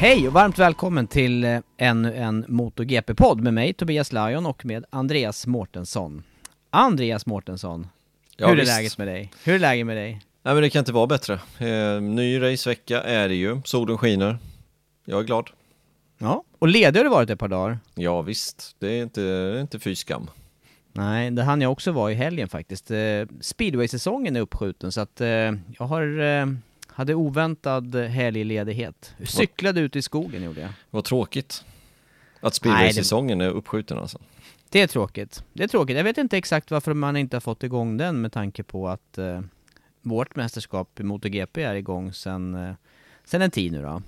Hej och varmt välkommen till eh, ännu en MotoGP-podd med mig Tobias Lajon och med Andreas Mårtensson. Andreas Mårtensson, Ja, hur är visst. läget med dig? Hur är läget med dig? Nej men det kan inte vara bättre. Eh, ny racevecka är det ju, solen skiner. Jag är glad. Ja, och ledig har du varit ett par dagar. Ja visst, det är inte, det är inte fy skam. Nej, det hann jag också vara i helgen faktiskt. Eh, Speedway-säsongen är uppskjuten så att eh, jag har, eh, hade oväntad helgledighet. Cyklade ut i skogen gjorde jag. Vad tråkigt. Att speedway-säsongen är uppskjuten alltså. Det är tråkigt. Det är tråkigt. Jag vet inte exakt varför man inte har fått igång den med tanke på att eh, vårt mästerskap i MotoGP är igång sen, eh, sen en tid nu då.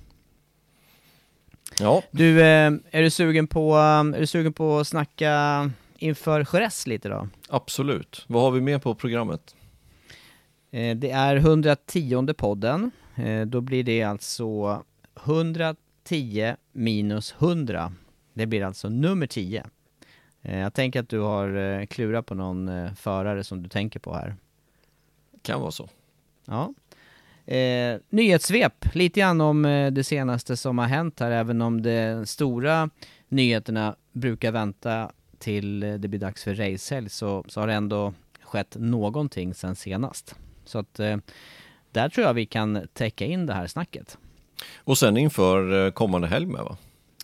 Ja, Du, eh, är du sugen på, eh, är du sugen på att snacka inför Jerez lite då? absolut. Vad har vi med på programmet? Eh, det är 110 podden. Eh, då blir det alltså 110 minus 100. Det blir alltså nummer 10. Eh, jag tänker att du har klurat på någon förare som du tänker på här. Kan vara så. Ja. Eh, nyhetssvep, lite grann om det senaste som har hänt här, även om de stora nyheterna brukar vänta till det blir dags för racehelg så, så har det ändå skett någonting sen senast. Så att eh, där tror jag vi kan täcka in det här snacket. Och sen inför eh, kommande helg med va?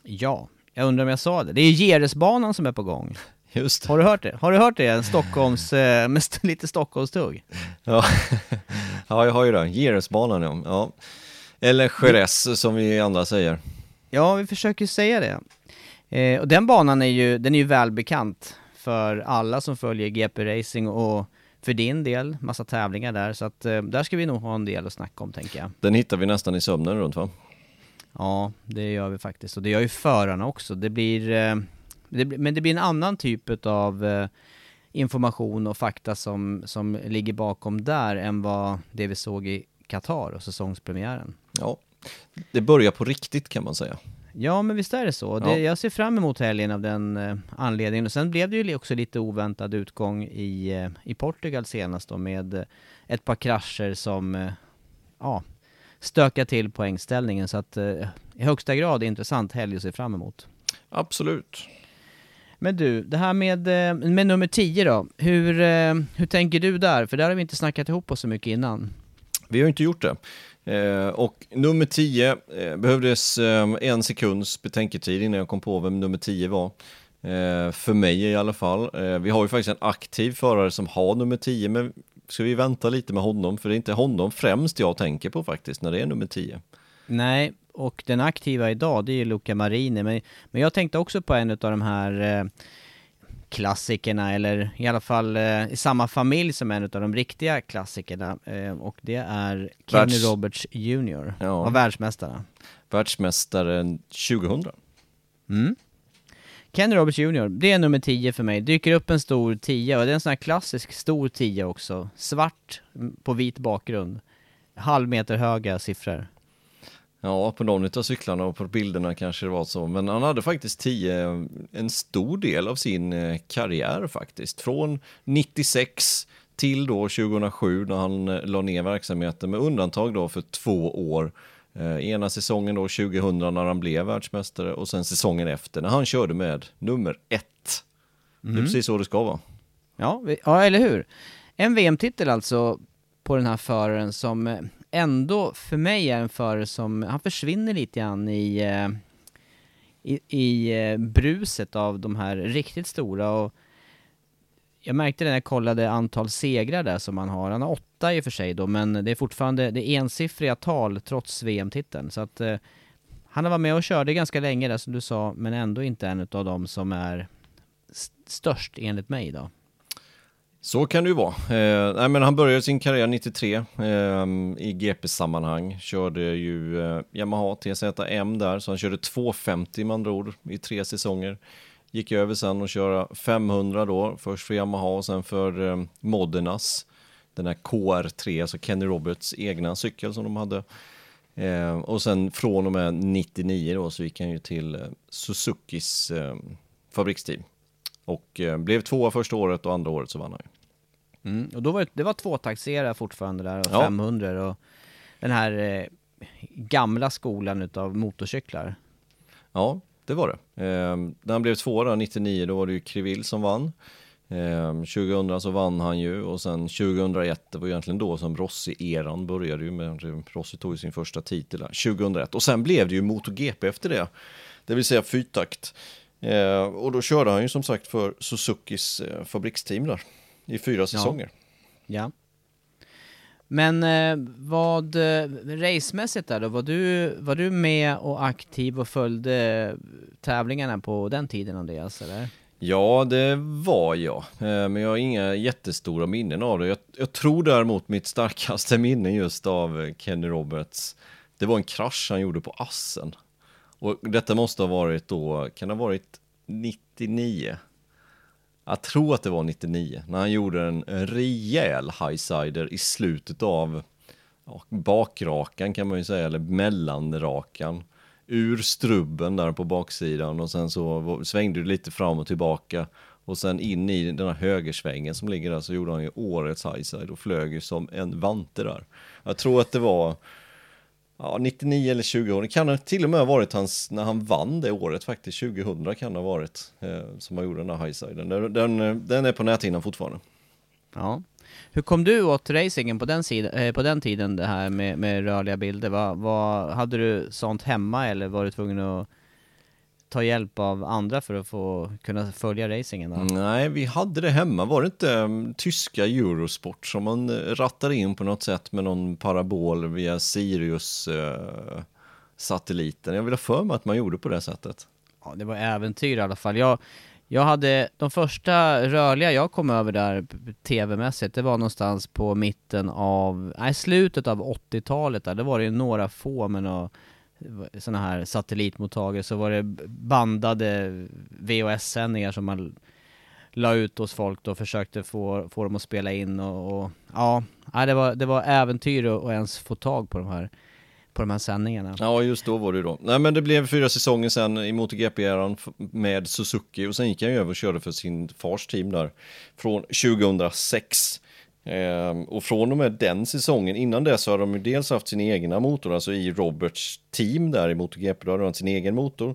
Ja, jag undrar om jag sa det. Det är Geresbanan som är på gång. Just det. Har du hört det? Har du hört det? Stockholms, eh, med lite Stockholmstugg. Ja, ja jag har ju det. Geresbanan ja. ja. Eller Jerez som vi andra säger. Ja, vi försöker säga det. Eh, och den banan är ju, den är ju välbekant för alla som följer GP Racing och för din del, massa tävlingar där. Så att eh, där ska vi nog ha en del att snacka om tänker jag. Den hittar vi nästan i sömnen runt va? Ja, det gör vi faktiskt. Och det gör ju förarna också. Det blir, eh, det, blir- men det blir en annan typ av eh, information och fakta som, som ligger bakom där än vad det vi såg i Qatar och säsongspremiären. Ja. Det börjar på riktigt kan man säga. Ja, men visst är det så. Det, Ja. Jag ser fram emot helgen av den eh, anledningen. Och sen blev det ju också lite oväntad utgång i, eh, i Portugal senast då med eh, ett par krascher som, eh, ja, stökar till poängställningen. Så att eh, i högsta grad intressant helg att se fram emot. Absolut. Men du, det här med, eh, med nummer 10 då. Hur, hur tänker du där? För där har vi inte snackat ihop oss så mycket innan. Vi har inte gjort det. Eh, och nummer 10 eh, behövdes eh, en sekunds betänketid innan jag kom på vem nummer 10 var. Eh, för mig i alla fall. Eh, vi har ju faktiskt en aktiv förare som har nummer 10, men ska vi vänta lite med honom? För det är inte honom främst jag tänker på faktiskt när det är nummer 10. Nej, och den aktiva idag det är ju Luca Marini. Men, men jag tänkte också på en av de här eh, klassikerna, eller i alla fall eh, i samma familj som en av de riktiga klassikerna. Eh, och det är Kenny Världs- Roberts Jr. Ja. världsmästare. Världsmästaren 2000. Mm. Kenny Roberts Jr, det är nummer 10 för mig. Dyker upp en stor 10 och det är en sån här klassisk stor 10 också. Svart på vit bakgrund. Halv meter höga siffror. Ja, på någon av cyklarna och på bilderna kanske det var så. Men han hade faktiskt 10, en stor del av sin eh, karriär faktiskt. Från 96 till då 2007 när han eh, la ner verksamheten med undantag då för två år. Eh, ena säsongen då 2000 när han blev världsmästare och sen säsongen efter när han körde med nummer ett. Mm. Det är precis så det ska vara. Ja, ja eller hur? En VM-titel alltså på den här föraren som ändå för mig är en förare som, han försvinner lite grann i, eh, i, i eh, bruset av de här riktigt stora och jag märkte det när jag kollade antal segrar där som han har. Han har åtta i och för sig då, men det är fortfarande det är ensiffriga tal trots VM-titeln. Så att eh, han har varit med och körde ganska länge där som du sa, men ändå inte en av dem som är störst enligt mig idag. Så kan det ju vara. Eh, nej, men han började sin karriär 93 eh, i GP-sammanhang. Körde ju eh, Yamaha TZM där, så han körde 250 med andra ord i tre säsonger. Gick över sen och köra 500 då, först för Yamaha och sen för eh, Modernas. Den här KR3, alltså Kenny Roberts egna cykel som de hade. Eh, och sen från och med 99 då så gick han ju till eh, Suzukis eh, fabriksteam. Och eh, blev tvåa första året och andra året så vann han ju. Mm, och då var det, det var tvåtaktsera fortfarande där och ja. 500 och den här eh, gamla skolan utav motorcyklar. Ja, det var det. Eh, när han blev tvåa 99, då var det ju Krivil som vann. Eh, 2000 så vann han ju och sen 2001, det var egentligen då som Rossi-eran började ju med, Rossi tog ju sin första titel där, 2001. Och sen blev det ju MotoGP efter det, det vill säga fyrtakt. Eh, och då körde han ju som sagt för Suzukis eh, fabriksteam där i fyra säsonger. Ja. Men eh, vad, eh, racemässigt där då, var du, var du med och aktiv och följde tävlingarna på den tiden Andreas eller? Ja, det var jag, eh, men jag har inga jättestora minnen av det. Jag, jag, tror däremot mitt starkaste minne just av Kenny Roberts, det var en krasch han gjorde på Assen. Och detta måste ha varit då, kan det ha varit 99? Jag tror att det var 99, när han gjorde en rejäl highsider i slutet av ja, bakrakan kan man ju säga, eller mellanrakan. Ur strubben där på baksidan och sen så svängde det lite fram och tillbaka. Och sen in i den här högersvängen som ligger där så gjorde han ju årets highside och flög ju som en vante där. Jag tror att det var ja, 99 eller 2000, det kan till och med ha varit hans, när han vann det året faktiskt, 2000 kan det ha varit, eh, som han gjorde den här highsiden. Den, den, den är på näthinnan fortfarande. Ja. Hur kom du åt racingen på den, sida, eh, på den tiden, det här med, med rörliga bilder? Va, va, hade du sånt hemma eller var du tvungen att ta hjälp av andra för att få kunna följa racingen? Då? Nej, vi hade det hemma. Var det inte um, tyska Eurosport som man uh, rattade in på något sätt med någon parabol via Sirius uh, satelliten? Jag vill ha för mig att man gjorde på det sättet. Ja, det var äventyr i alla fall. Jag, jag hade, de första rörliga jag kom över där tv-mässigt, det var någonstans på mitten av, nej slutet av 80-talet där, det var det ju några få med några sådana här satellitmottagare så var det bandade VHS-sändningar som man la ut hos folk då och försökte få, få dem att spela in och, och ja, det var, det var äventyr att ens få tag på de här på de här sändningarna. Ja, just då var det då. Nej, men det blev fyra säsonger sen i MotoGP-eran med Suzuki och sen gick han ju över och körde för sin fars team där från 2006. Ehm, och från och med den säsongen, innan det så har de ju dels haft sin egna motor, alltså i Roberts team där i MotoGP, då hade de sin egen motor.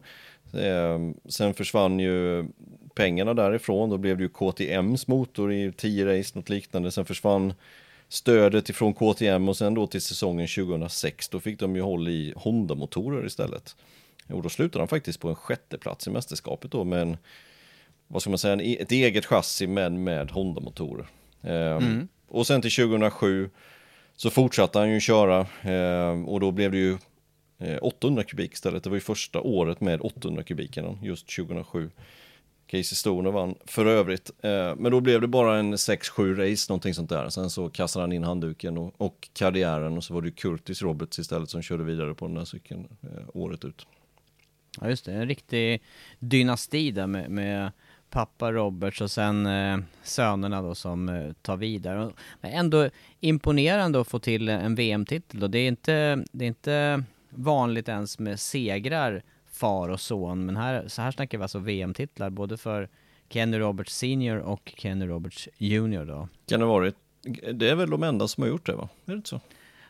Ehm, sen försvann ju pengarna därifrån, då blev det ju KTMs motor i 10 race, något liknande. Sen försvann stödet ifrån KTM och sen då till säsongen 2006, då fick de ju håll i Honda-motorer istället. Och då slutade han faktiskt på en sjätte plats i mästerskapet då med en, vad ska man säga, e-, ett eget chassi men med Honda-motorer. Ehm, mm. Och sen till 2007 så fortsatte han ju köra eh, och då blev det ju 800 eh, kubik istället. Det var ju första året med 800 kubikerna just 2007. Casey Stoner vann för övrigt. Eh, men då blev det bara en 6-7 race, någonting sånt där. Sen så kastade han in handduken och, och karriären och så var det Curtis Roberts istället som körde vidare på den här cykeln året ut. Ja just det, en riktig dynasti där med, med pappa Roberts och sen eh, sönerna då som eh, tar vidare. Men ändå imponerande att få till en VM-titel då. Det är inte, det är inte vanligt ens med segrar far och son, men här, så här snackar vi alltså VM-titlar både för Kenny Roberts Senior och Kenny Roberts Junior då. Kan det varit, det är väl de enda som har gjort det va? Är det inte så?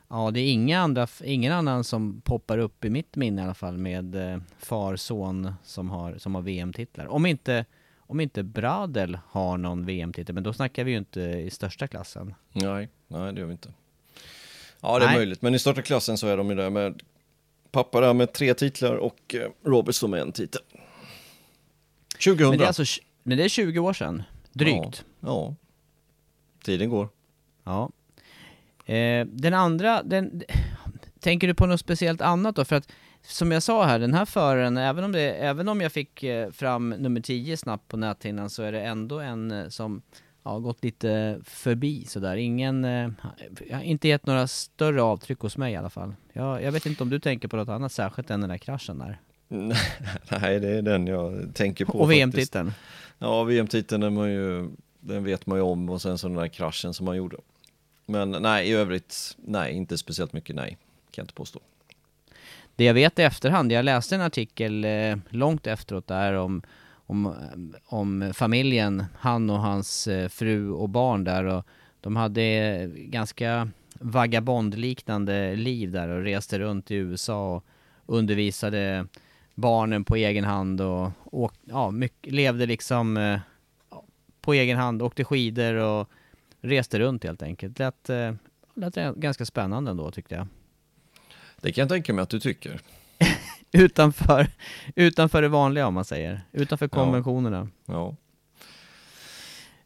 Ja, det är inga andra, ingen annan som poppar upp i mitt minne i alla fall med eh, far, son som har, som har VM-titlar. Om inte, om inte Bradel har någon VM-titel, men då snackar vi ju inte i största klassen. Nej, nej det gör vi inte. Ja, det är Nej. möjligt, men i största klassen så är de ju där med pappa där med tre titlar och eh, Robert som med en titel. 2000. Men det är alltså, men det är 20 år sedan, drygt. Ja, ja. Tiden går. Ja. Eh, den andra, den, tänker du på något speciellt annat då? För att som jag sa här, den här föraren, även om, det, även om jag fick eh, fram nummer 10 snabbt på näthinnan så är det ändå en eh, som har gått lite förbi sådär. Ingen, eh, jag har inte gett några större avtryck hos mig i alla fall. Jag, jag vet inte om du tänker på något annat särskilt än den där kraschen där. Nej, det är den jag tänker på Och. VM-titeln. Ja, VM-titeln den, var ju, den vet man ju om och sen så den där kraschen som man gjorde. Men nej, i övrigt, nej, inte speciellt mycket nej, kan jag inte påstå. Det jag vet i efterhand, jag läste en artikel eh, långt efteråt där om, om, om familjen, han och hans eh, fru och barn där och de hade eh, ganska vagabondliknande liv där och reste runt i USA och undervisade barnen på egen hand och och ja, mycket, levde liksom eh, på egen hand, åkte skidor och reste runt helt enkelt. Lät, eh, lät ganska spännande ändå tyckte jag. Det kan jag tänka mig att du tycker. utanför, utanför det vanliga om man säger. Utanför konventionerna. Ja.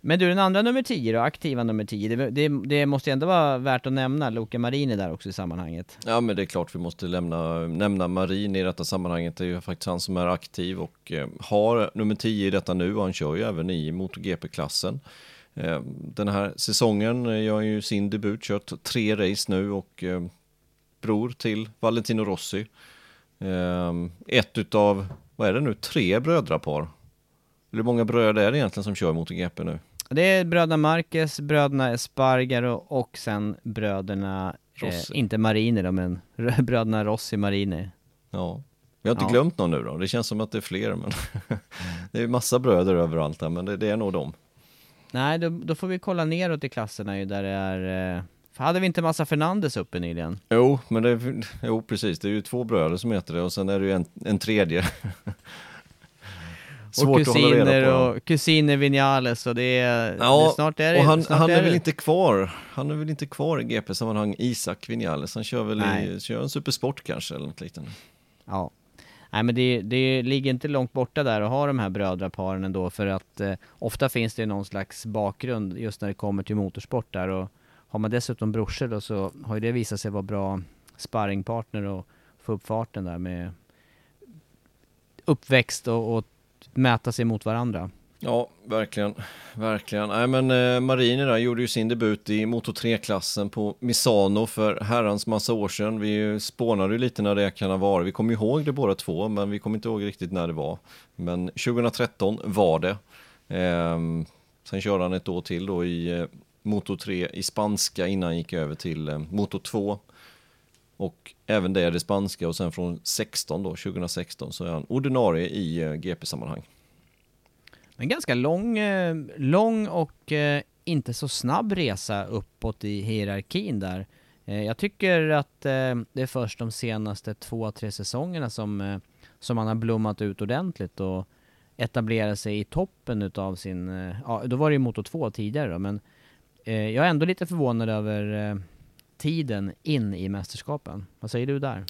Men du, den andra nummer 10 då, aktiva nummer 10, det, det, det måste ju ändå vara värt att nämna Luca Marini där också i sammanhanget. ja, men det är klart vi måste lämna, nämna Marin i detta sammanhanget. Det är ju faktiskt han som är aktiv och eh, har nummer 10 i detta nu och han kör ju även i MotoGP-klassen. Eh, den här säsongen eh, gör ju sin debut, kört tre race nu och eh, bror till Valentino Rossi. Eh, ett utav, vad är det nu, tre brödrapar. Hur många bröder är det egentligen som kör MotoGP nu? Det är bröderna Marquez, bröderna Espargaro och sen bröderna, eh, inte Marini då, men bröderna Rossi Marini. Ja. Vi har inte Ja. glömt någon nu då. Det känns som att det är fler, men det är massa bröder överallt där, men det, det är nog dem. Nej, då, då får vi kolla neråt i klasserna ju där det är... Eh, hade vi inte massa Fernandes uppe nyligen? Jo, men det är, jo, precis. Det är ju två bröder som heter det och sen är det ju en, en tredje. och hålla reda kusiner och kusiner Vinales och det är... Ja, snart är det, och han, han är det- väl inte kvar. Han är väl inte kvar i GP-sammanhang, Isak Vinales. Han kör väl i, Nej. kör en supersport kanske eller något liknande. Ja. Nej men det, det ligger inte långt borta där att ha de här brödraparen ändå för att eh, ofta finns det någon slags bakgrund just när det kommer till motorsport där och har man dessutom brorsor då så har ju det visat sig vara bra sparringpartner och få upp farten där med uppväxt och, och mäta sig mot varandra. Ja, verkligen. Verkligen. Nej, men eh, Marini där gjorde ju sin debut i Moto 3-klassen på Misano för herrans massa år sedan. Vi spånade ju lite när det kan ha varit. Vi kommer ihåg det båda två, men vi kommer inte ihåg riktigt när det var. Men 2013 var det. Eh, sen körde han ett år till då i eh, Moto 3 i spanska innan han gick över till eh, Moto 2. Och även det är det spanska och sen från 16 då, 2016 så är han ordinarie i eh, GP-sammanhang. En ganska lång, eh, lång och eh, inte så snabb resa uppåt i hierarkin där. Eh, jag tycker att eh, det är först de senaste två, tre säsongerna som, eh, som han har blommat ut ordentligt och etablerat sig i toppen utav sin, eh, ja då var det ju Moto 2 tidigare då, men eh, Eh, jag är ändå lite förvånad över eh, tiden in i mästerskapen. Vad säger du där?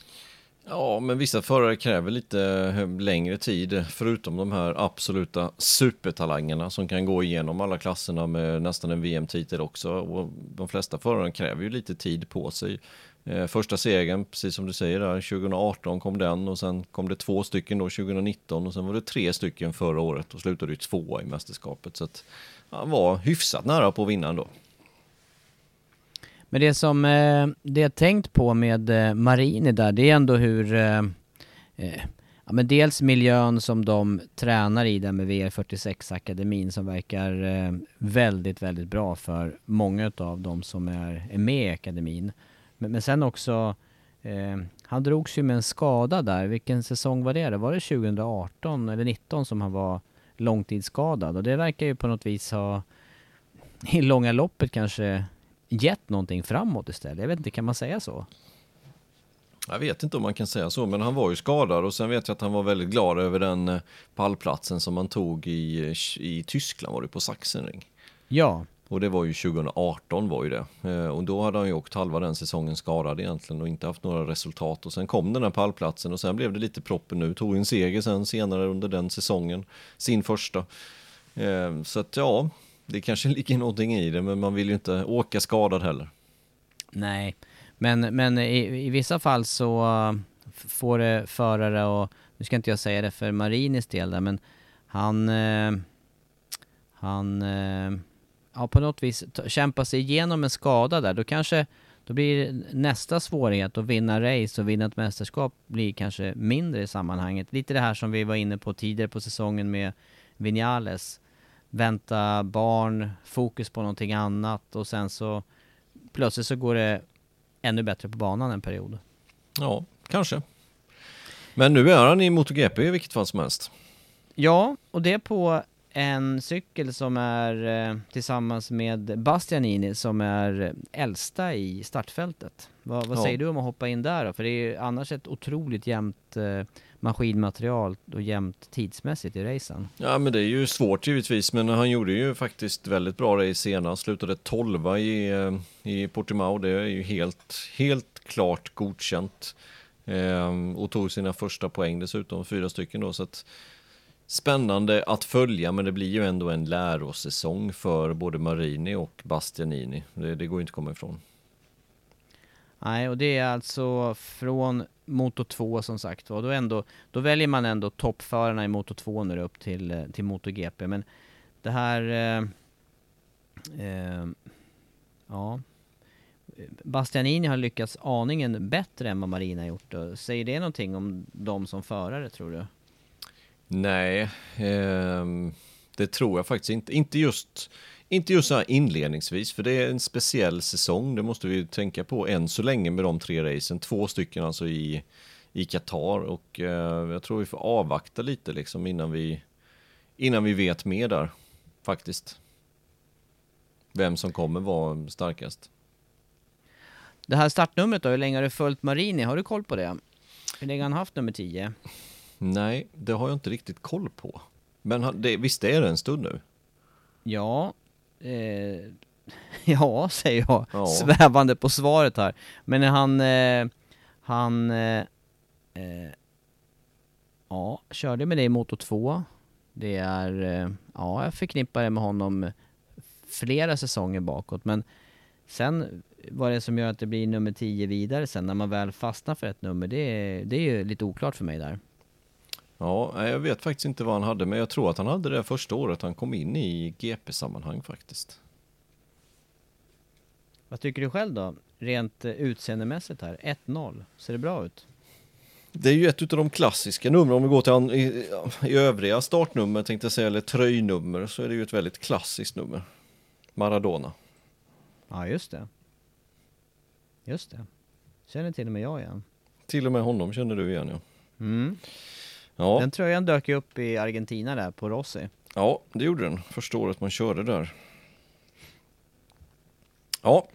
Ja, men vissa förare kräver lite eh, längre tid, förutom de här absoluta supertalangerna som kan gå igenom alla klasserna med nästan en VM-titel också. Och de flesta förare kräver ju lite tid på sig. Eh, första segern, precis som du säger där, 2018 kom den och sen kom det två stycken då 2019 och sen var det tre stycken förra året och slutade ju tvåa i mästerskapet. Så att han var hyfsat nära på att vinna ändå. Men det som eh, det jag tänkt på med eh, Marini där, det är ändå hur... Eh, eh Ja, men dels miljön som de tränar i där med VR46-akademin som verkar eh, väldigt, väldigt bra för många av de som är, är med i akademin. Men, men sen också, eh, han drogs ju med en skada där. Vilken säsong var det? Var det 2018 eller 2019 som han var långtidsskadad? Och det verkar ju på något vis ha i långa loppet kanske gett någonting framåt istället. Jag vet inte, kan man säga så? Jag vet inte om man kan säga så, men han var ju skadad och sen vet jag att han var väldigt glad över den eh, pallplatsen som han tog i, i Tyskland, var det på Sachsenring. Ja. Och det var ju 2018 var ju det. Eh, och då hade han ju åkt halva den säsongen skadad egentligen och inte haft några resultat. Och sen kom den här pallplatsen och sen blev det lite proppen nu. Tog en seger sen senare under den säsongen, sin första. Eh, så att ja, det kanske ligger någonting i det, men man vill ju inte åka skadad heller. Nej, men, men i, i vissa fall så får det förare och, nu ska inte jag säga det för Marinis del där, men han, eh, han, eh, ja på något vis kämpar sig igenom en skada där, då kanske, då blir nästa svårighet att vinna race och vinna ett mästerskap blir kanske mindre i sammanhanget. Lite det här som vi var inne på tidigare på säsongen med Vinales. Vänta barn, fokus på någonting annat och sen så plötsligt så går det ännu bättre på banan en period. Ja, kanske. Men nu är han i MotoGP i vilket fall som helst. Ja, och det på en cykel som är eh, tillsammans med Bastianini som är äldsta i startfältet. Vad, vad ja. säger du om att hoppa in där då? För det är ju annars ett otroligt jämnt eh, maskinmaterial och jämnt tidsmässigt i racen. Ja men det är ju svårt givetvis men han gjorde ju faktiskt väldigt bra race senast, slutade 12 i, eh, i Portimao, det är ju helt, helt klart godkänt. Ehm, och tog sina första poäng dessutom, fyra stycken då så att Spännande att följa men det blir ju ändå en lärosäsong för både Marini och Bastianini. Det, det går inte att komma ifrån. Nej, och det är alltså från Moto 2 som sagt var. Då, ändå, då väljer man ändå toppförarna i Moto 2 nu upp till, eh, till MotoGP. Men det här... Eh, eh, ja. Bastianini har lyckats aningen bättre än vad Marina gjort. Säger det någonting om dem som förare tror du? Nej, eh, det tror jag faktiskt inte. Inte just inte just så här inledningsvis, för det är en speciell säsong, det måste vi tänka på än så länge med de tre racen, två stycken alltså i, i Qatar och eh, jag tror vi får avvakta lite liksom innan vi, innan vi vet mer där, faktiskt. Vem som kommer vara starkast. Det här startnumret då, hur länge har du följt Marini? Har du koll på det? Hur länge har han haft nummer 10? Nej, det har jag inte riktigt koll på. Men det, visst är det en stund nu? Ja, Eh, ja, säger jag, ja. svävande på svaret här. Men han, eh, han, eh, eh ja, körde med det i Moto 2. Det är, eh, ja, jag förknippar det med honom flera säsonger bakåt, men sen vad det är som gör att det blir nummer 10 vidare sen när man väl fastnar för ett nummer, det det är ju lite oklart för mig där. Ja, jag vet faktiskt inte vad han hade, men jag tror att han hade det första året han kom in i GP-sammanhang faktiskt. Vad tycker du själv då? Rent eh, utseendemässigt här, 1-0, ser det bra ut? Det är ju ett av de klassiska numren, om vi går till an, i, i övriga startnummer tänkte jag säga, eller tröjnummer, så är det ju ett väldigt klassiskt nummer. Maradona. Ja, just det. Just det. Känner till och med jag igen. Till och med honom känner du igen ja. Mm. Ja. Den tröjan dök ju upp i Argentina där på Rossi. Ja, det gjorde den. Första året man körde där. Ja,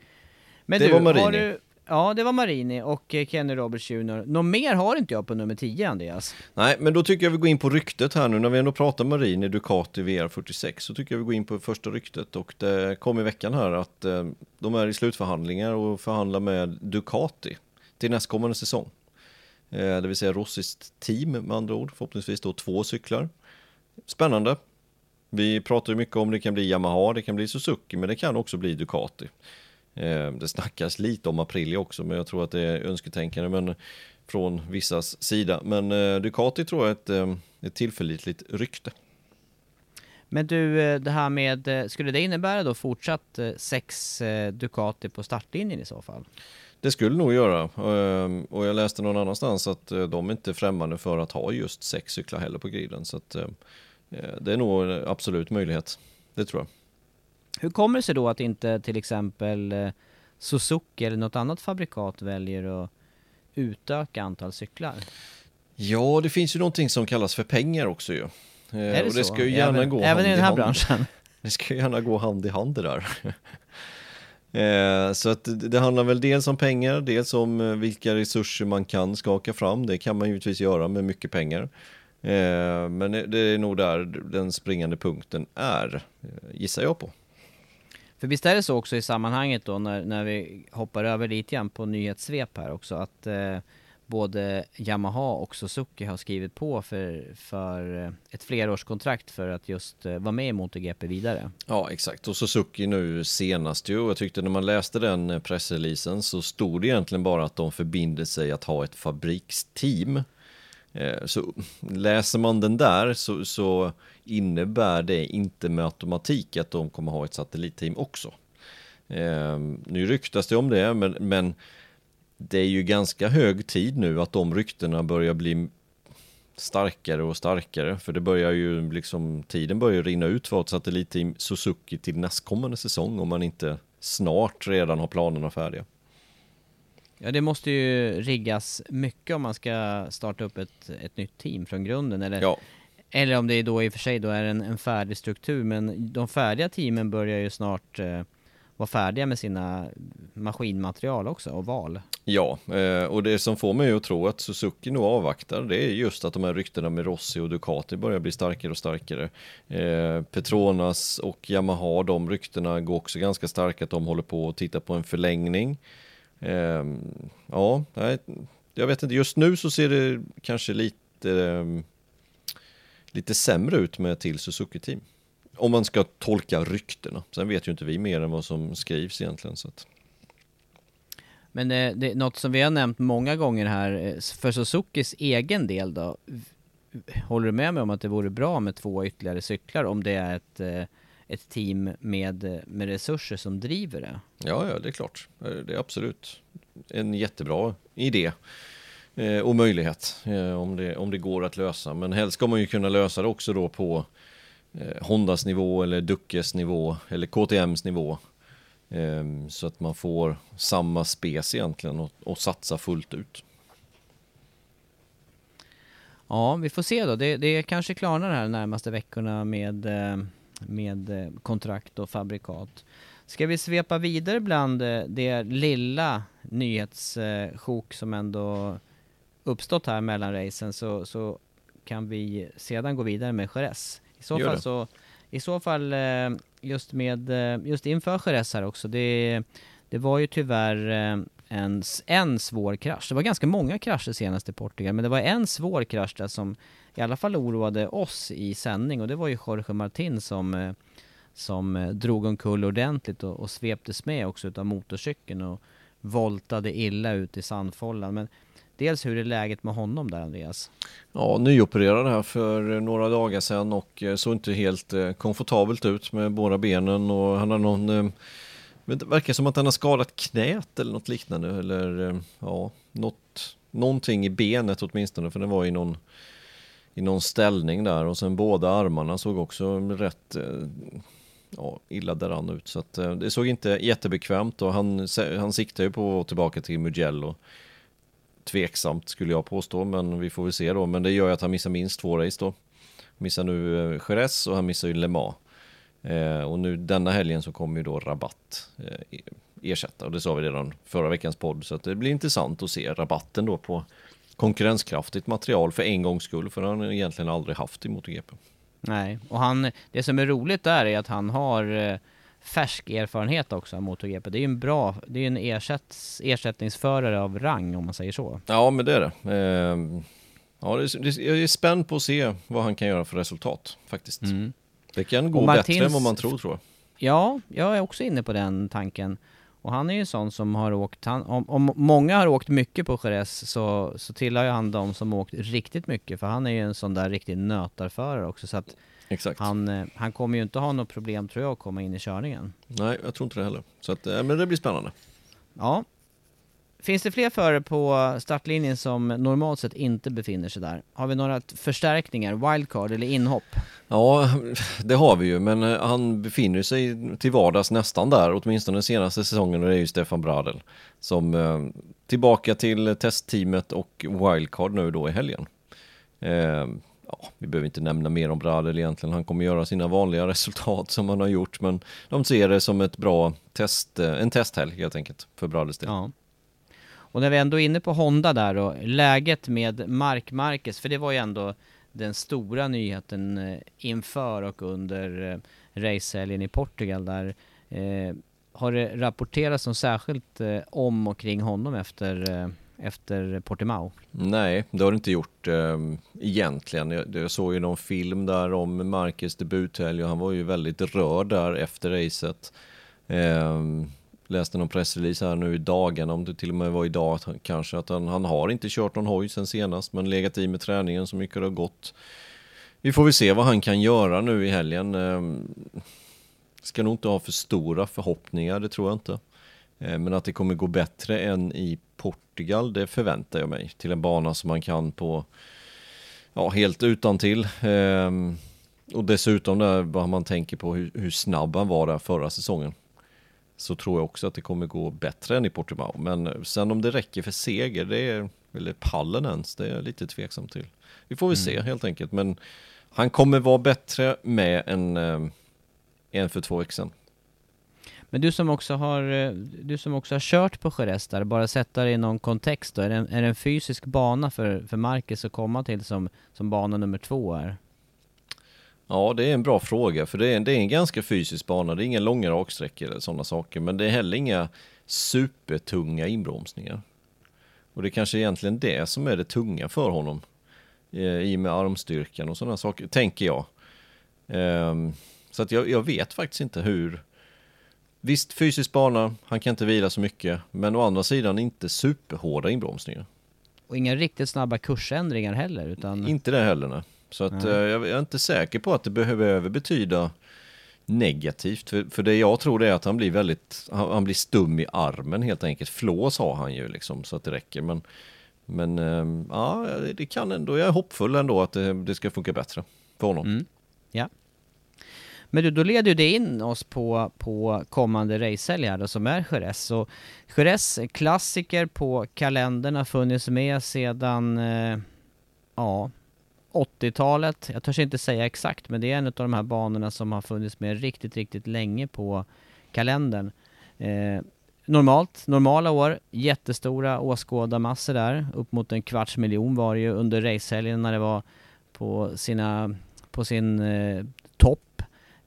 Men det du, var Marini. Du, ja, det var Marini och Kenny Roberts Jr. Något mer har inte jag på nummer 10, Andreas. Nej, men då tycker jag vi går in på ryktet här nu. När vi ändå pratar Marini, Ducati VR46, så tycker jag vi går in på första ryktet. Och det kom i veckan här att eh, de är i slutförhandlingar och förhandlar med Ducati till nästkommande säsong. Eh, det vill säga rossiskt team med andra ord, förhoppningsvis då två cyklar. Spännande. Vi pratar ju mycket om det kan bli Yamaha, det kan bli Suzuki, men det kan också bli Ducati. Eh, det snackas lite om Aprilia också, men jag tror att det är önsketänkande men från vissas sida. Men eh, Ducati tror jag är ett, ett tillförlitligt rykte. Men du, det här med, skulle det innebära då fortsatt sex Ducati på startlinjen i så fall? Det skulle nog göra. Ehm, Och jag läste någon annanstans att eh, de är inte främmande för att ha just sex cyklar heller på griden. Så att eh, eh, det är nog en absolut möjlighet. Det tror jag. Hur kommer det sig då att inte till exempel Suzuki eller något annat fabrikat väljer att utöka antal cyklar? Ja, det finns ju någonting som kallas för pengar också ju. Är det och det så? ska ju gärna även, gå Även hand i den här hand. branschen? Det ska ju gärna gå hand i hand det där. Eh, Så att det handlar väl dels om pengar, dels om eh, vilka resurser man kan skaka fram. Det kan man givetvis göra med mycket pengar. Eh, Men det är nog där den springande punkten är, eh, gissar jag på. För visst är det så också i sammanhanget då när, när vi hoppar över lite grann på nyhetssvep här också att eh, både Yamaha och Suzuki har skrivit på för, för eh, ett flerårskontrakt för att just eh, vara med i MotoGP vidare. Ja, exakt. Och Suzuki nu senast ju. Jag tyckte när man läste den eh, pressreleasen så stod det egentligen bara att de förbinder sig att ha ett fabriksteam. Så läser man den där så, så innebär det inte med automatik att de kommer ha ett satellitteam också. Nu ryktas det om det, men, men det är ju ganska hög tid nu att de ryktena börjar bli starkare och starkare. För det börjar ju liksom, tiden börjar rinna ut för ett satellitteam Suzuki till nästkommande säsong om man inte snart redan har planerna färdiga. Ja det måste ju riggas mycket om man ska starta upp ett, ett nytt team från grunden eller, Ja, eller om det då i och för sig då är en, en färdig struktur men de färdiga teamen börjar ju snart eh, vara färdiga med sina maskinmaterial också och val. ja. Eh, och det som får mig att tro att Suzuki nog avvaktar det är just att de här ryktena med Rossi och Ducati börjar bli starkare och starkare. Eh, Petronas och Yamaha, de ryktena går också ganska starka att de håller på att titta på en förlängning. Ehm, ja, jag vet inte, just nu så ser det kanske lite, ehm, lite sämre ut med till Suzuki-team. Om man ska tolka ryktena. Sen vet ju inte vi mer än vad som skrivs egentligen. Så att... Men det, det, något som vi har nämnt många gånger här, eh, för Suzukis egen del då, håller du med mig om att det vore bra med två ytterligare cyklar om det är ett, eh, ett team med, eh, med resurser som driver det? Ja, ja, det är klart. Eh, Det är absolut en jättebra idé eh, och möjlighet eh, om det, om det går att lösa. Men helst ska man ju kunna lösa det också då på eh, Hondas nivå eller Duckes nivå eller KTMs nivå. Eh, så att man får samma spec egentligen och, och satsa fullt ut. Ja, vi får se då. Det, det kanske klarnar här de närmaste veckorna med, eh, med eh, kontrakt och fabrikat. Ska vi svepa vidare bland eh, det lilla nyhetssjok som ändå uppstått här mellan racen så, så kan vi sedan gå vidare med Jerez. I så Gör fall det. så, i så fall eh, just med, eh, just inför Jerez här också, det, det var ju tyvärr eh, en, en svår krasch. Det var ganska många krascher senast i Portugal, men det var en svår krasch där som i alla fall oroade oss i sändning och det var ju Jorge Martin som, som drog omkull ordentligt och, och sveptes med också utav motorcykeln och voltade illa ut i sandfållan. Men dels hur är läget med honom där Andreas? Ja, nyopererad här för några dagar sedan och eh, såg inte helt eh, komfortabelt ut med båda benen och han har någon eh, Det verkar som att han har skadat knät eller något liknande eller ja, något, någonting i benet åtminstone för det var i någon, i någon ställning där och sen båda armarna såg också rätt ja, illa däran ut så att det såg inte jättebekvämt och han, han siktar ju på att tillbaka till Mugello tveksamt skulle jag påstå, men vi får väl se då. Men det gör ju att han missar minst två race då. Missar nu eh, Jerez och han missar ju Le Mans. Eh, och nu denna helgen så kommer ju då Rabatt eh, e-, ersätta. Och det sa vi redan förra veckans podd. Så att det blir intressant att se rabatten då på konkurrenskraftigt material för en gångs skull. För han har egentligen aldrig haft i MotoGP. Nej, och han, det som är roligt där är att han har eh, färsk erfarenhet också av MotoGP. Det är ju en bra, det är ju en ersätts, ersättningsförare av rang om man säger så. Ja, men det är det. Eh, ja, det är, jag är spänd på att se vad han kan göra för resultat faktiskt. Det kan gå Och bättre än Martins- vad man tror tror jag. Ja, jag är också inne på den tanken. Och han är ju en sån som har åkt, han, om, om många har åkt mycket på Jerez så, så tillhör ju han de som åkt riktigt mycket för han är ju en sån där riktig nötarförare också så att Exakt. Han, eh, han kommer ju inte ha något problem tror jag att komma in i körningen. Nej, jag tror inte det heller. Så att, eh, men det blir spännande. Ja. Finns det fler förare på startlinjen som normalt sett inte befinner sig där? Har vi några förstärkningar, wildcard eller inhopp? Ja, det har vi ju, men eh, han befinner sig till vardags nästan där, åtminstone den senaste säsongen, och det är ju Stefan Bradel. Som tillbaka till testteamet och wildcard nu då i helgen. Ja, vi behöver inte nämna mer om Bradel egentligen, han kommer göra sina vanliga resultat som han har gjort, men de ser det som ett bra test, eh, en testhelg helt enkelt för Bradels del. Ja. Och när vi ändå är inne på Honda där och läget med Mark Marquez, för det var ju ändå den stora nyheten eh, inför och under eh, racehelgen i Portugal där. Eh, har det rapporterats något särskilt om och kring honom efter, efter Portimao? Nej, det har det inte gjort eh, egentligen. Jag, jag såg ju någon film där om Marcus debuthelg och han var ju väldigt rörd där efter racet. Eh, läste någon pressrelease här nu i dagarna, om det till och med var idag att han, kanske, att han, han har inte kört någon hoj sen senast, men legat i med träningen så mycket det har gått. Vi får väl se vad han kan göra nu i helgen. Eh, ska nog inte ha för stora förhoppningar, det tror jag inte. Ehm, men att det kommer gå bättre än i Portugal, det förväntar jag mig. Till en bana som man kan på, ja, helt utan till. Ehm, och dessutom där, vad man tänker på hur, hur snabb han var där förra säsongen. Så tror jag också att det kommer gå bättre än i Portimao. Men sen om det räcker för seger, det är, eller pallen ens, det är jag lite tveksam till. Vi får väl se helt enkelt. Men han kommer vara bättre med en, eh, en för två veckor sedan. Men du som också har, eh, du som också har kört på Jerez där, bara sätta det i någon kontext då. Är det en, är det en fysisk bana för, för Marcus att komma till som, som bana nummer två är? Ja, det är en bra fråga, för det är, det är en ganska fysisk bana. Det är inga långa raksträckor eller sådana saker, men det är heller inga supertunga inbromsningar. Och det är kanske egentligen det som är det tunga för honom. Eh, I och med armstyrkan och sådana saker, tänker jag. Ehm, så att jag, jag vet faktiskt inte hur... Visst, fysisk bana, han kan inte vila så mycket, men å andra sidan inte superhårda inbromsningar. Och inga riktigt snabba kursändringar heller, utan... Inte det heller nej. Så att eh, jag är inte säker på att det behöver betyda negativt. För, för det jag tror det är att han blir väldigt, han, han blir stum i armen helt enkelt. Flås har han ju liksom så att det räcker. Men, men eh, ja, det kan ändå, jag är hoppfull ändå att det, det ska funka bättre för honom. Mm. Ja. Men du, då leder ju det in oss på, på kommande racehelg här då, som är Jerez. Och Jerez, klassiker på kalendern, har funnits med sedan, eh, ja, 80-talet. Jag törs inte säga exakt, men det är en av de här banorna som har funnits med riktigt, riktigt länge på kalendern. Eh, normalt, normala år, jättestora åskådarmassor där. Upp mot en kvarts miljon var det ju under racehelgen när det var på sina, på sin eh,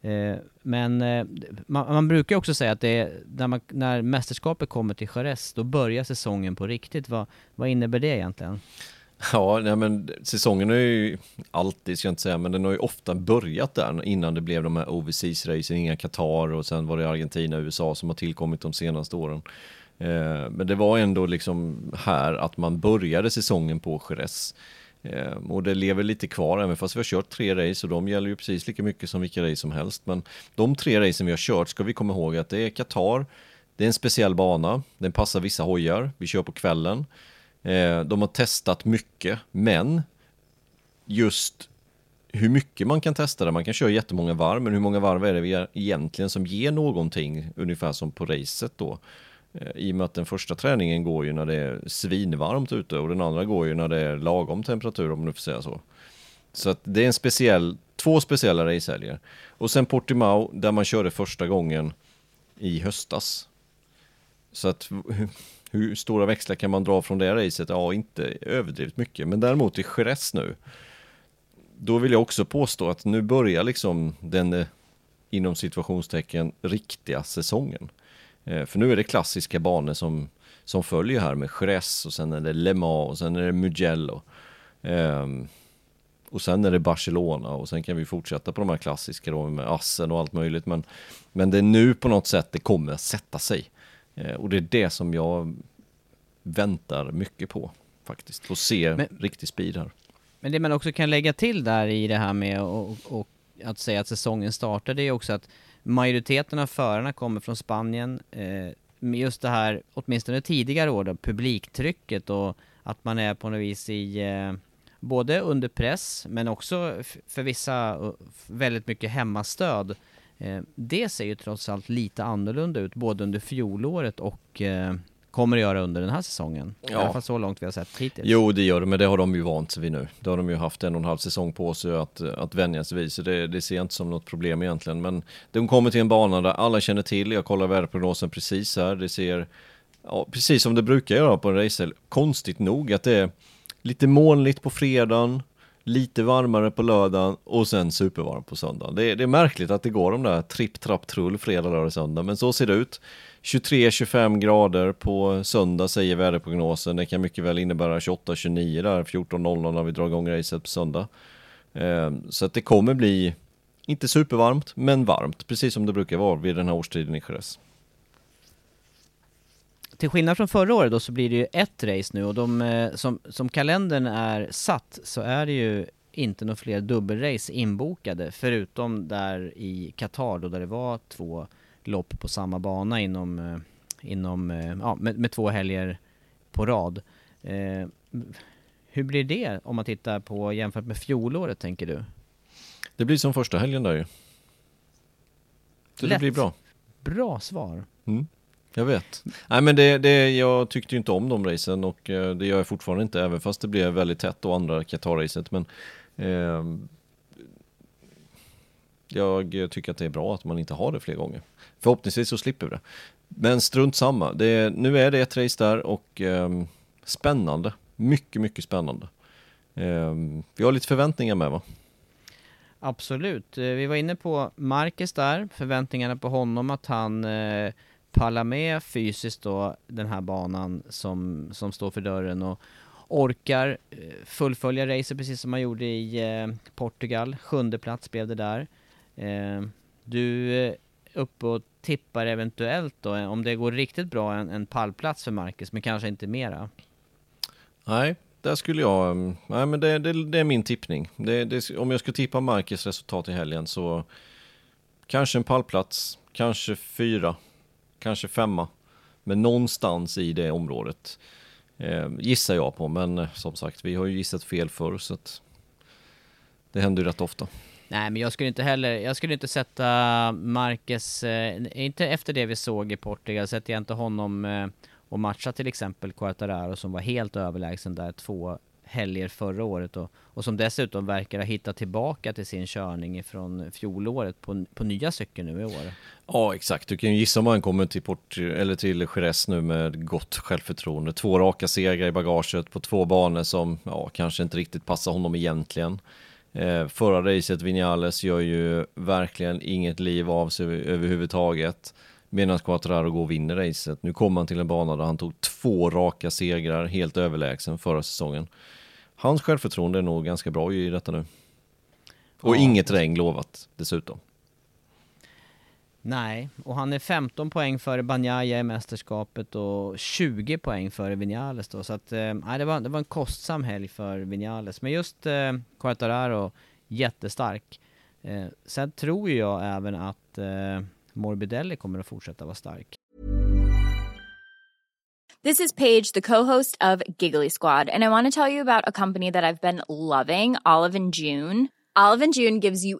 Eh, men eh, man, man brukar också säga att det är, när, man, när mästerskapet kommer till Jerez, då börjar säsongen på riktigt. Vad, vad innebär det egentligen? Ja, nej, men säsongen har ju alltid, ska jag inte säga, men den har ju ofta börjat där innan det blev de här overseas-racen, inga Qatar och sen var det Argentina och USA som har tillkommit de senaste åren. Eh, men det var ändå liksom här att man började säsongen på Jerez. Eh, och det lever lite kvar, även fast vi har kört tre race och de gäller ju precis lika mycket som vilka race som helst. Men de tre racen vi har kört ska vi komma ihåg att det är Qatar, det är en speciell bana, den passar vissa hojar, vi kör på kvällen. Eh, de har testat mycket, men just hur mycket man kan testa det, man kan köra jättemånga varv, men hur många varv är det vi egentligen som ger någonting, ungefär som på racet då. Eh, I och med att den första träningen går ju när det är svinvarmt ute och den andra går ju när det är lagom temperatur om man nu får säga så. Så att det är en speciell, två speciella racehelger. Och sen Portimao där man körde första gången i höstas. Så att hur, stora växlar kan man dra från det racet? Ja, inte överdrivet mycket. Men däremot i Jerez nu, då vill jag också påstå att nu börjar liksom den eh, inom situationstecken riktiga säsongen. Eh, för nu är det klassiska banor som, som följer här med Jerez och sen är det Le Mans och sen är det Mugello. Ehm, och sen är det Barcelona och sen kan vi fortsätta på de här klassiska då med Assen och allt möjligt. Men, men det är nu på något sätt det kommer att sätta sig. Eh, och det är det som jag väntar mycket på faktiskt. Få se Men- riktig speed här. Men det man också kan lägga till där i det här med och, och att säga att säsongen startar, det är också att majoriteten av förarna kommer från Spanien. Eh, med just det här, åtminstone tidigare år då, publiktrycket och att man är på något vis i eh, både under press men också för vissa väldigt mycket hemmastöd. Eh, det ser ju trots allt lite annorlunda ut både under fjolåret och eh, kommer att göra under den här säsongen. Ja. I alla fall så långt vi har sett hittills. Jo, det gör det, men det har de ju vant sig vid nu. Det har de ju haft en och en halv säsong på sig att, att vänja sig vid, så det, det ser jag inte som något problem egentligen. Men de kommer till en bana där alla känner till, jag kollar väderprognosen precis här, det ser ja, precis som det brukar göra på en racehelg. Konstigt nog att det är lite molnigt på fredagen, lite varmare på lördagen och sen supervarmt på söndagen. Det är, det är märkligt att det går de där tripp, trapp, trull fredag, lördag, söndag, men så ser det ut. 23-25 grader på söndag säger väderprognosen. Det kan mycket väl innebära 28-29 där 14.00 när vi drar igång racet på söndag. Eh, så att det kommer bli inte supervarmt, men varmt, precis som det brukar vara vid den här årstiden i Jerez. Till skillnad från förra året då så blir det ju ett race nu och de, eh, som, som kalendern är satt så är det ju inte några fler dubbelrace inbokade förutom där i Qatar då där det var två lopp på samma bana inom, eh, inom eh, ja, med, med två helger på rad. Eh, hur blir det om man tittar på jämfört med fjolåret tänker du? Det blir som första helgen där ju. Så Lätt. det blir bra. Bra svar. Mm, jag vet. Nej men det, det, jag tyckte ju inte om de racen och det gör jag fortfarande inte även fast det blev väldigt tätt och andra Qatar-racet. Men eh, jag tycker att det är bra att man inte har det fler gånger. Förhoppningsvis så slipper vi det. Men strunt samma. Det, nu är det ett race där och eh, spännande. Mycket, mycket spännande. Eh, vi har lite förväntningar med va? Absolut. Eh, vi var inne på Marcus där, förväntningarna på honom att han eh, pallar med fysiskt då den här banan som, som står för dörren och orkar eh, fullfölja racet precis som han gjorde i eh, Portugal. Sjunde plats blev det där. Ehm, eh, du är uppe och tippar eventuellt då, eh, om det går riktigt bra, en, en pallplats för Marcus, men kanske inte mera? Nej, där skulle jag, mm, nej men det, det, det är min tippning. Det, det, om jag ska tippa Marcus resultat i helgen så kanske en pallplats, kanske fyra, kanske femma. Men någonstans i det området eh, gissar jag på, men eh, som sagt, vi har ju gissat fel förr så att det händer ju rätt ofta. Nej men jag skulle inte heller, jag skulle inte sätta Marquez, eh, inte efter det vi såg i Portugal, sätter jag inte honom eh, och matcha till exempel Quartararo som var helt överlägsen där två helger förra året och, och som dessutom verkar ha hittat tillbaka till sin körning från fjolåret på, på nya cykeln nu i år. Ja exakt, du kan ju gissa om han kommer till, Port, eller till Jerez nu med gott självförtroende. Två raka segrar i bagaget på två banor som ja, kanske inte riktigt passar honom egentligen. Eh, förra racet, Vinales, gör ju verkligen inget liv av sig överhuvudtaget. Medan Quattararo går och vinner racet. Nu kommer han till en bana där han tog två raka segrar, helt överlägsen förra säsongen. Hans självförtroende är nog ganska bra i detta nu. Och ja. inget regn lovat dessutom. Nej, och han är 15 poäng före Banjaya i mästerskapet och 20 poäng före Vinales då, så att, eh, det, var, det var en kostsam helg för Vinales. Men just eh, Quartararo, jättestark. Eh, sen tror jag även att eh, Morbidelli kommer att fortsätta vara stark. This is Paige, the co-host of Giggly Squad, and I want to tell you about a company that I've been loving, Olive and June. Olive and June gives you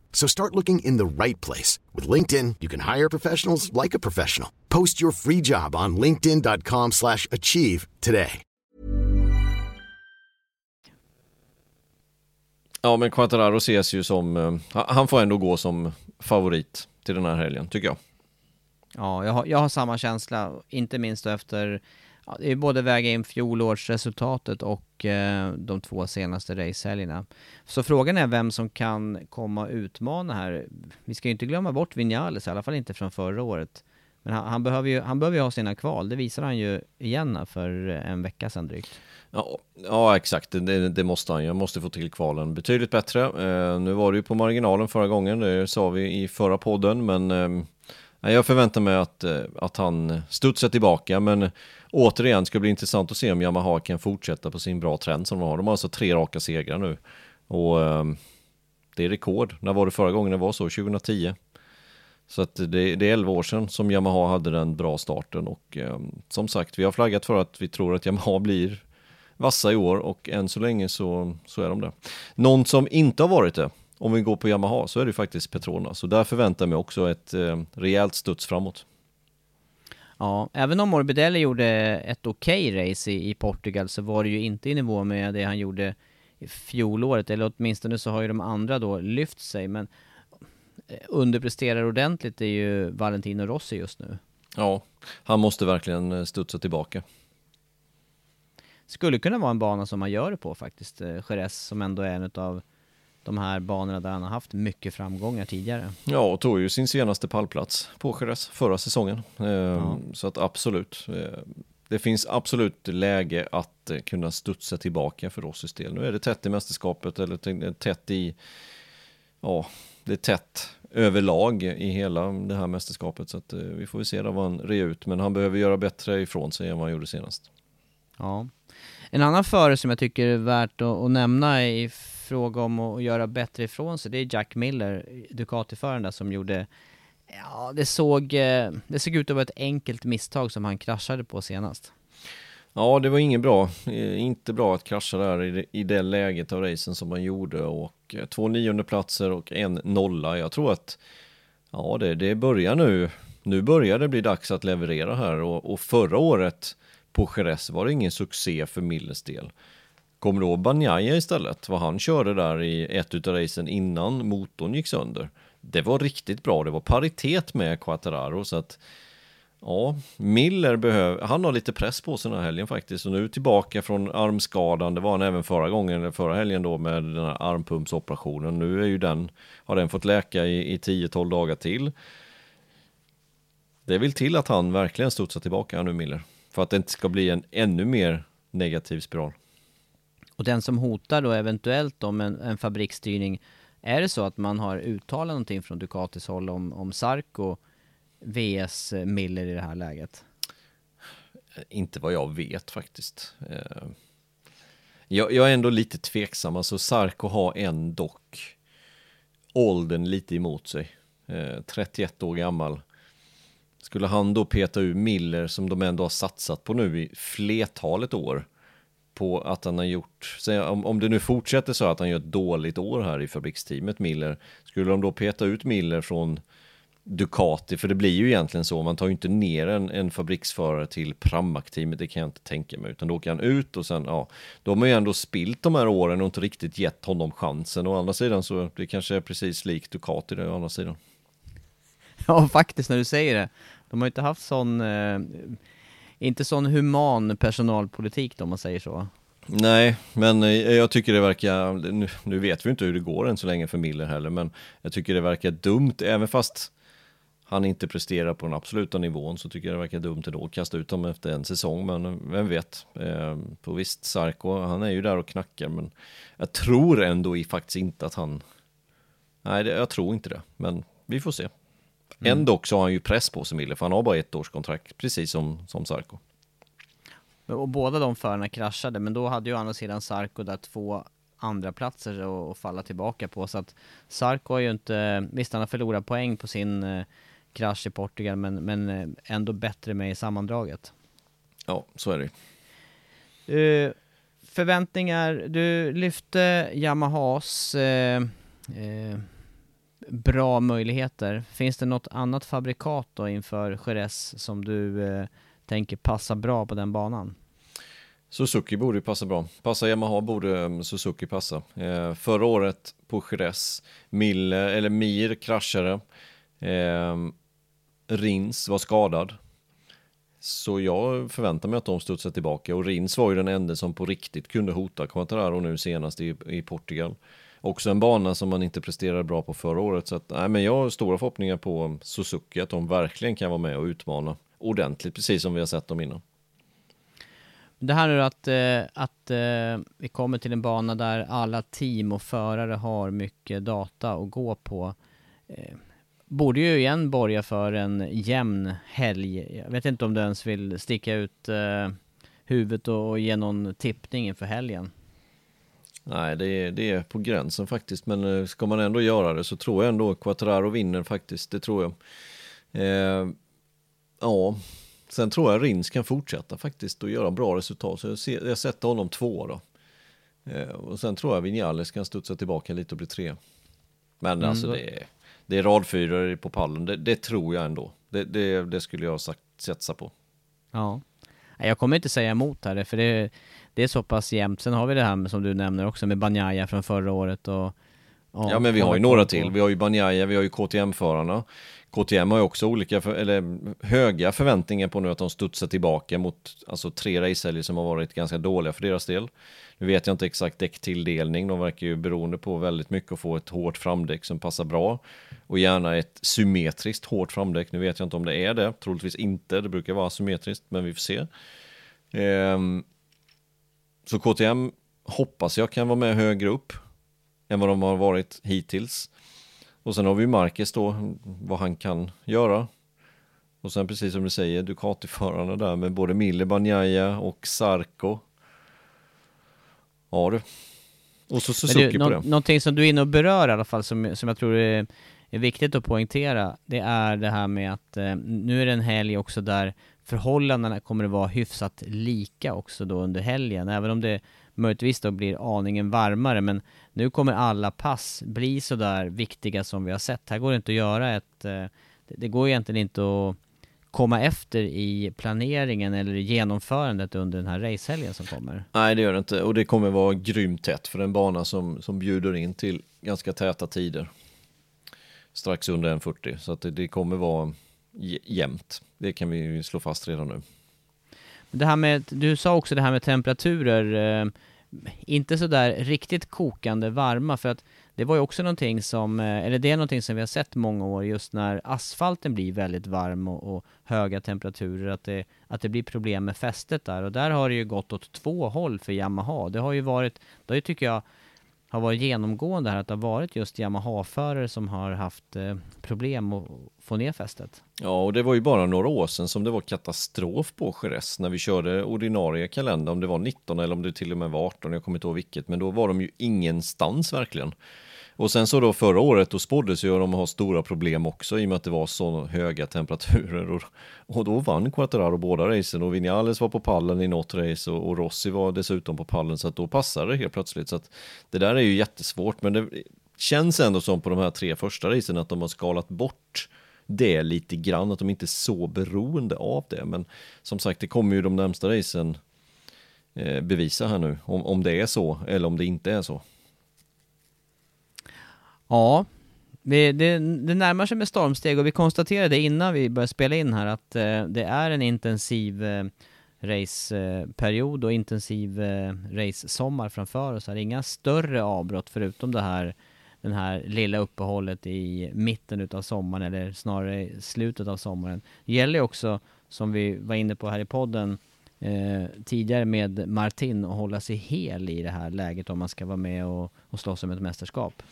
So start looking in the right place. With LinkedIn, you can hire professionals like a professional. Post your free job on linkedin.com slash achieve today. Ja, men Quattararo ses ju som, eh, han får ändå gå som favorit till den här helgen, tycker jag. Ja, jag har, jag har samma känsla, inte minst efter ja, det är både väga in fjolårsresultatet och eh, de två senaste racehelgerna. Så frågan är vem som kan komma och utmana här. Vi ska ju inte glömma bort Vinales, i alla fall inte från förra året. Men han, han behöver ju han behöver ju ha sina kval, det visar han ju igen för eh, en vecka sedan drygt. Ja, ja exakt, det, det, måste han. Jag måste få till kvalen betydligt bättre. Eh, nu var det ju på marginalen förra gången, det sa vi i förra podden, men eh, jag förväntar mig att, eh, att han studsar tillbaka, men återigen ska det bli intressant att se om Yamaha kan fortsätta på sin bra trend som de har. De har alltså tre raka segrar nu. Och ehm, det är rekord. När var det förra gången det var så? 2010. Så att det, det är 11 år sedan som Yamaha hade den bra starten och ehm, som sagt, vi har flaggat för att vi tror att Yamaha blir vassa i år och än så länge så, så är de det. Någon som inte har varit det, om vi går på Yamaha, så är det faktiskt Petronas. Så där förväntar jag mig också ett eh, rejält studs framåt. Ja, även om Morbidelli gjorde ett okej okay race i, i, Portugal så var det ju inte i nivå med det han gjorde fjolåret, eller åtminstone så har ju de andra då lyft sig, men eh, underpresterar ordentligt är ju Valentino Rossi just nu. Ja, han måste verkligen eh, studsa tillbaka. Skulle kunna vara en bana som man gör det på faktiskt, eh, Jerez som ändå är en av de här banorna där han har haft mycket framgångar tidigare. Ja, och tog ju sin senaste pallplats på Jerez förra säsongen. Ehm, ja. Så att absolut, eh, det finns absolut läge att eh, kunna studsa tillbaka för Rossis del. Nu är det tätt i mästerskapet eller tätt i, ja, det är tätt överlag i hela det här mästerskapet. Så att vi får väl se vad han re ut, men han behöver göra bättre ifrån sig än vad han gjorde senast. Ja, en annan förare som jag tycker är värt att, att nämna i fråga om att göra bättre ifrån sig, det är Jack Miller, Ducati-föraren där som gjorde Ja, det såg, eh, det såg ut att vara ett enkelt misstag som han kraschade på senast. Ja, det var inget bra. Eh, inte bra att krascha där i det, i det läget av racen som man gjorde och eh, två nionde platser och en nolla. Jag tror att ja, det, det börjar nu. Nu börjar det bli dags att leverera här och, och förra året på Jerez var det ingen succé för Millers del. Kommer du ihåg Banjaya istället? Vad han körde där i ett utav racen innan motorn gick sönder. Det var riktigt bra, det var paritet med Quattararo så att Ja, Miller behöver, han har lite press på sig den här helgen faktiskt och nu tillbaka från armskadan, det var han även förra gången, eller förra helgen då med den här armpumpsoperationen. Nu är ju den, har den fått läka i, i 10-12 dagar till. Det vill till att han verkligen studsar tillbaka nu Miller. För att det inte ska bli en ännu mer negativ spiral. Och den som hotar då eventuellt om en, en fabriksstyrning, är det så att man har uttalat någonting från Ducatis håll om, om Sarko VS eh, Miller i det här läget? Eh, inte vad jag vet faktiskt. Eh, jag, jag är ändå lite tveksam, alltså Sarko har ändå åldern lite emot sig. 31 år gammal. Skulle han då peta ur Miller som de ändå har satsat på nu i flertalet år på att han har gjort, om, om det nu fortsätter så att han gör ett dåligt år här i fabriksteamet Miller, skulle de då peta ut Miller från Ducati, för det blir ju egentligen så, man tar ju inte ner en, en fabriksförare till Pramac-teamet, det kan jag inte tänka mig, utan då åker han ut och sen, ja, då har man ju ändå spilt de här åren och inte riktigt gett honom chansen. Å andra sidan så, det kanske är precis likt Ducati det, å andra sidan. Ja, faktiskt när du säger det. De har ju inte haft sån, eh, inte sån human personalpolitik då, om man säger så. Nej, men eh, jag tycker det verkar, nu, nu vet vi inte hur det går än så länge för Miller heller, men jag tycker det verkar dumt, även fast han inte presterar på den absoluta nivån så tycker jag det verkar dumt ändå att kasta ut honom efter en säsong, men vem vet. Eh, på visst, Sarko, han är ju där och knackar, men jag tror ändå i faktiskt inte att han... Nej, det, jag tror inte det, men vi får se. Mm. Ändå så har han ju press på sig, Miller, för han har bara ett års kontrakt, precis som, som Sarko. Och båda de förarna kraschade, men då hade ju å andra sidan Sarko där två andra platser att falla tillbaka på. Så att Sarko har ju inte, visst han har förlorat poäng på sin eh, krasch i Portugal, men, men eh, ändå bättre med i sammandraget. Ja, så är det uh, Förväntningar, du lyfte Yamahas uh, uh, bra möjligheter. Finns det något annat fabrikat då inför Jerez som du eh, tänker passa bra på den banan? Suzuki borde ju passa bra. Passa Yamaha borde eh, Suzuki passa. Eh, förra året på Jerez, Mille, eller Mir kraschade. Eh, Rins var skadad. Så jag förväntar mig att de studsar tillbaka och Rins var ju den enda som på riktigt kunde hota Quattararo nu senast i, i Portugal. Också en bana som man inte presterade bra på förra året så att, nej men jag har stora förhoppningar på Suzuki att de verkligen kan vara med och utmana ordentligt precis som vi har sett dem innan. Det här är att, eh, att eh, vi kommer till en bana där alla team och förare har mycket data att gå på. Eh, borde ju igen borga för en jämn helg. Jag vet inte om du ens vill sticka ut huvudet och ge någon tippning inför helgen. Nej, det är, det är på gränsen faktiskt, men ska man ändå göra det så tror jag ändå Quattraro vinner faktiskt, det tror jag. Eh, ja, Sen tror jag Rins kan fortsätta faktiskt och göra bra resultat. Så jag, ser, jag sätter honom två då. Eh, och sen tror jag Vinales kan studsa tillbaka lite och bli tre. Men mm, alltså det är, det är radfyror på pallen, det, det, tror jag ändå. Det, det, det skulle jag sagt, satsa på. Ja. Jag kommer inte säga emot här, för det, det är så pass jämnt. Sen har vi det här med, som du nämner också med Banjaya från förra året och Ja, men vi har ju några till. Vi har ju Banjaya, vi har ju KTM-förarna. KTM har ju också olika, för, eller höga förväntningar på nu att de studsar tillbaka mot alltså tre racehelger som har varit ganska dåliga för deras del. Nu vet jag inte exakt däcktilldelning, de verkar ju beroende på väldigt mycket att få ett hårt framdäck som passar bra och gärna ett symmetriskt hårt framdäck. Nu vet jag inte om det är det, troligtvis inte, det brukar vara symmetriskt, men vi får se. Ehm, så KTM hoppas jag kan vara med högre upp än vad de har varit hittills. Och sen har vi Marcus då, vad han kan göra. Och sen precis som du säger, Ducati-förarna där med både Mille Banjaya och Sarko. Ja du. Och så Suzuki du, på det. Någonting som du är inne och berör i alla fall, som, som jag tror är, är viktigt att poängtera, det är det här med att eh, nu är det en helg också där förhållandena kommer att vara hyfsat lika också då under helgen, även om det möjligtvis då blir aningen varmare, men nu kommer alla pass bli sådär viktiga som vi har sett. Här går det inte att göra ett, eh, det går egentligen inte att komma efter i planeringen eller genomförandet under den här racehelgen som kommer. Nej det gör det inte och det kommer vara grymt tätt för en bana som, som bjuder in till ganska täta tider. Strax under 1.40 så att det, det kommer vara jämnt. Det kan vi slå fast redan nu. Det här med, du sa också det här med temperaturer, eh, inte sådär riktigt kokande varma för att det var ju också någonting som, eh, eller det är någonting som vi har sett många år just när asfalten blir väldigt varm och, och, höga temperaturer, att det, att det blir problem med fästet där och där har det ju gått åt två håll för Yamaha. Det har ju varit, det har ju tycker jag har varit genomgående här, att det har varit just Yamaha-förare som har haft eh, problem att få ner fästet. Ja, och det var ju bara några år sedan som det var katastrof på Jerez när vi körde ordinarie kalender, om det var 19 eller om det till och med var 18, jag kommer inte ihåg vilket, men då var de ju ingenstans verkligen. Och sen så då förra året då spåddes ju de ha stora problem också i och med att det var så höga temperaturer. Och, och då vann Quattararo båda racen och Vinales var på pallen i något race och, och Rossi var dessutom på pallen så att då passade det helt plötsligt. Så att det där är ju jättesvårt men det känns ändå som på de här tre första racen att de har skalat bort det lite grann, att de inte är så beroende av det. Men som sagt det kommer ju de närmsta racen eh, bevisa här nu om, om det är så eller om det inte är så. Ja, det, det, det, närmar sig med stormsteg och vi konstaterade innan vi började spela in här att eh, det är en intensiv eh, raceperiod och intensiv eh, race-sommar framför oss. Här. Inga större avbrott förutom det här den här lilla uppehållet i mitten utav sommaren eller snarare slutet av sommaren. Det gäller ju också, som vi var inne på här i podden eh, tidigare med Martin, att hålla sig hel i det här läget om man ska vara med och, och slåss om ett mästerskap.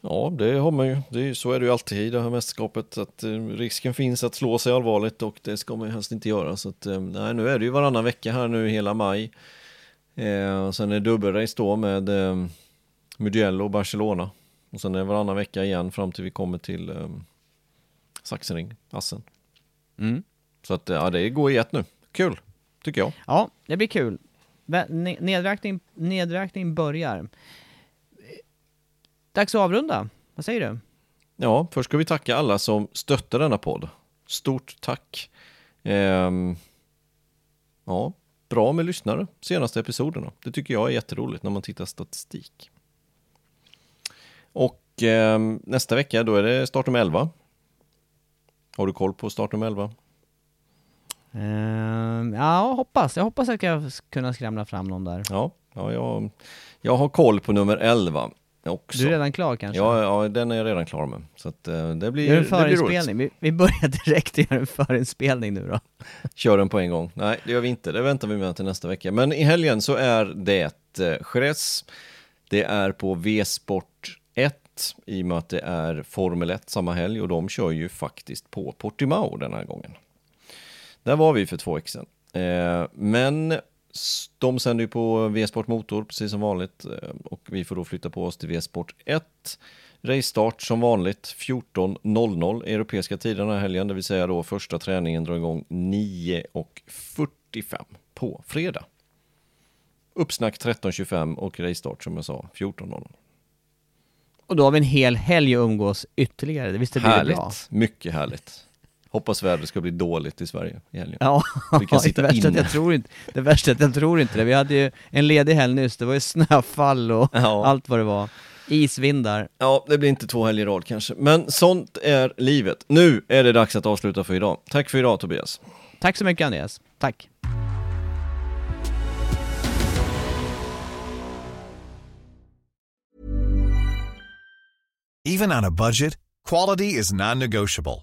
Ja, det har man ju. Det så är det ju alltid i det här mästerskapet. Att eh, risken finns att slå sig allvarligt och det ska man ju helst inte göra. Så att, eh, nej, nu är det ju varannan vecka här nu hela maj. Eh, och sen är det dubbelrace då med eh, Mugello och Barcelona. Och sen är det varannan vecka igen fram till vi kommer till eh, Sachsenring, Assen. Mm. Så att ja, det går i ett nu. Kul, tycker jag. Ja, det blir kul. Nedräkning, nedräkning börjar. Dags att avrunda. Vad säger du? Ja, först ska vi tacka alla som stöttar denna podd. Stort tack. Ehm, ja, bra med lyssnare senaste episoderna. Det tycker jag är jätteroligt när man tittar statistik. Och ehm, nästa vecka då är det startnummer 11. Har du koll på startnummer 11? Ehm, ja, hoppas. Jag hoppas att jag ska kunna skramla fram någon där. Ja, ja jag, jag har koll på nummer 11 också. Du är redan klar kanske? Ja, ja, den är jag redan klar med. Så att, eh, det blir, Gör en det blir roligt. förinspelning. Vi, vi börjar direkt göra en förinspelning nu då. Kör den på en gång. Nej, det gör vi inte. Det väntar vi med till nästa vecka. Men i helgen så är det eh, Jerez. Det är på V-sport 1 i och med att det är Formel 1 samma helg och de kör ju faktiskt på Portimao den här gången. Där var vi för två veckor sedan. Eh, men de sänder ju på V-sport Motor precis som vanligt eh, och vi får då flytta på oss till V-sport 1. Race-start som vanligt 14.00 europeiska tider den här helgen, det vill säga då första träningen drar igång 9.45 på fredag. Uppsnack 13.25 och race-start som jag sa 14.00. Och då har vi en hel helg att umgås ytterligare. Visst det blir det bra? Härligt, mycket härligt. Hoppas vädret ska bli dåligt i Sverige i helgen. Ja, Vi kan sitta det, värsta är att inne. jag tror inte, det värsta är att jag tror inte det. Vi hade ju en ledig helg nyss, det var ju snöfall och Ja. allt vad det var. Isvindar. Ja, det blir inte två helger i rad kanske, men sånt är livet. Nu är det dags att avsluta för idag. Tack för idag Tobias. Tack så mycket Andreas. Tack. Even on a budget, quality is non-negotiable.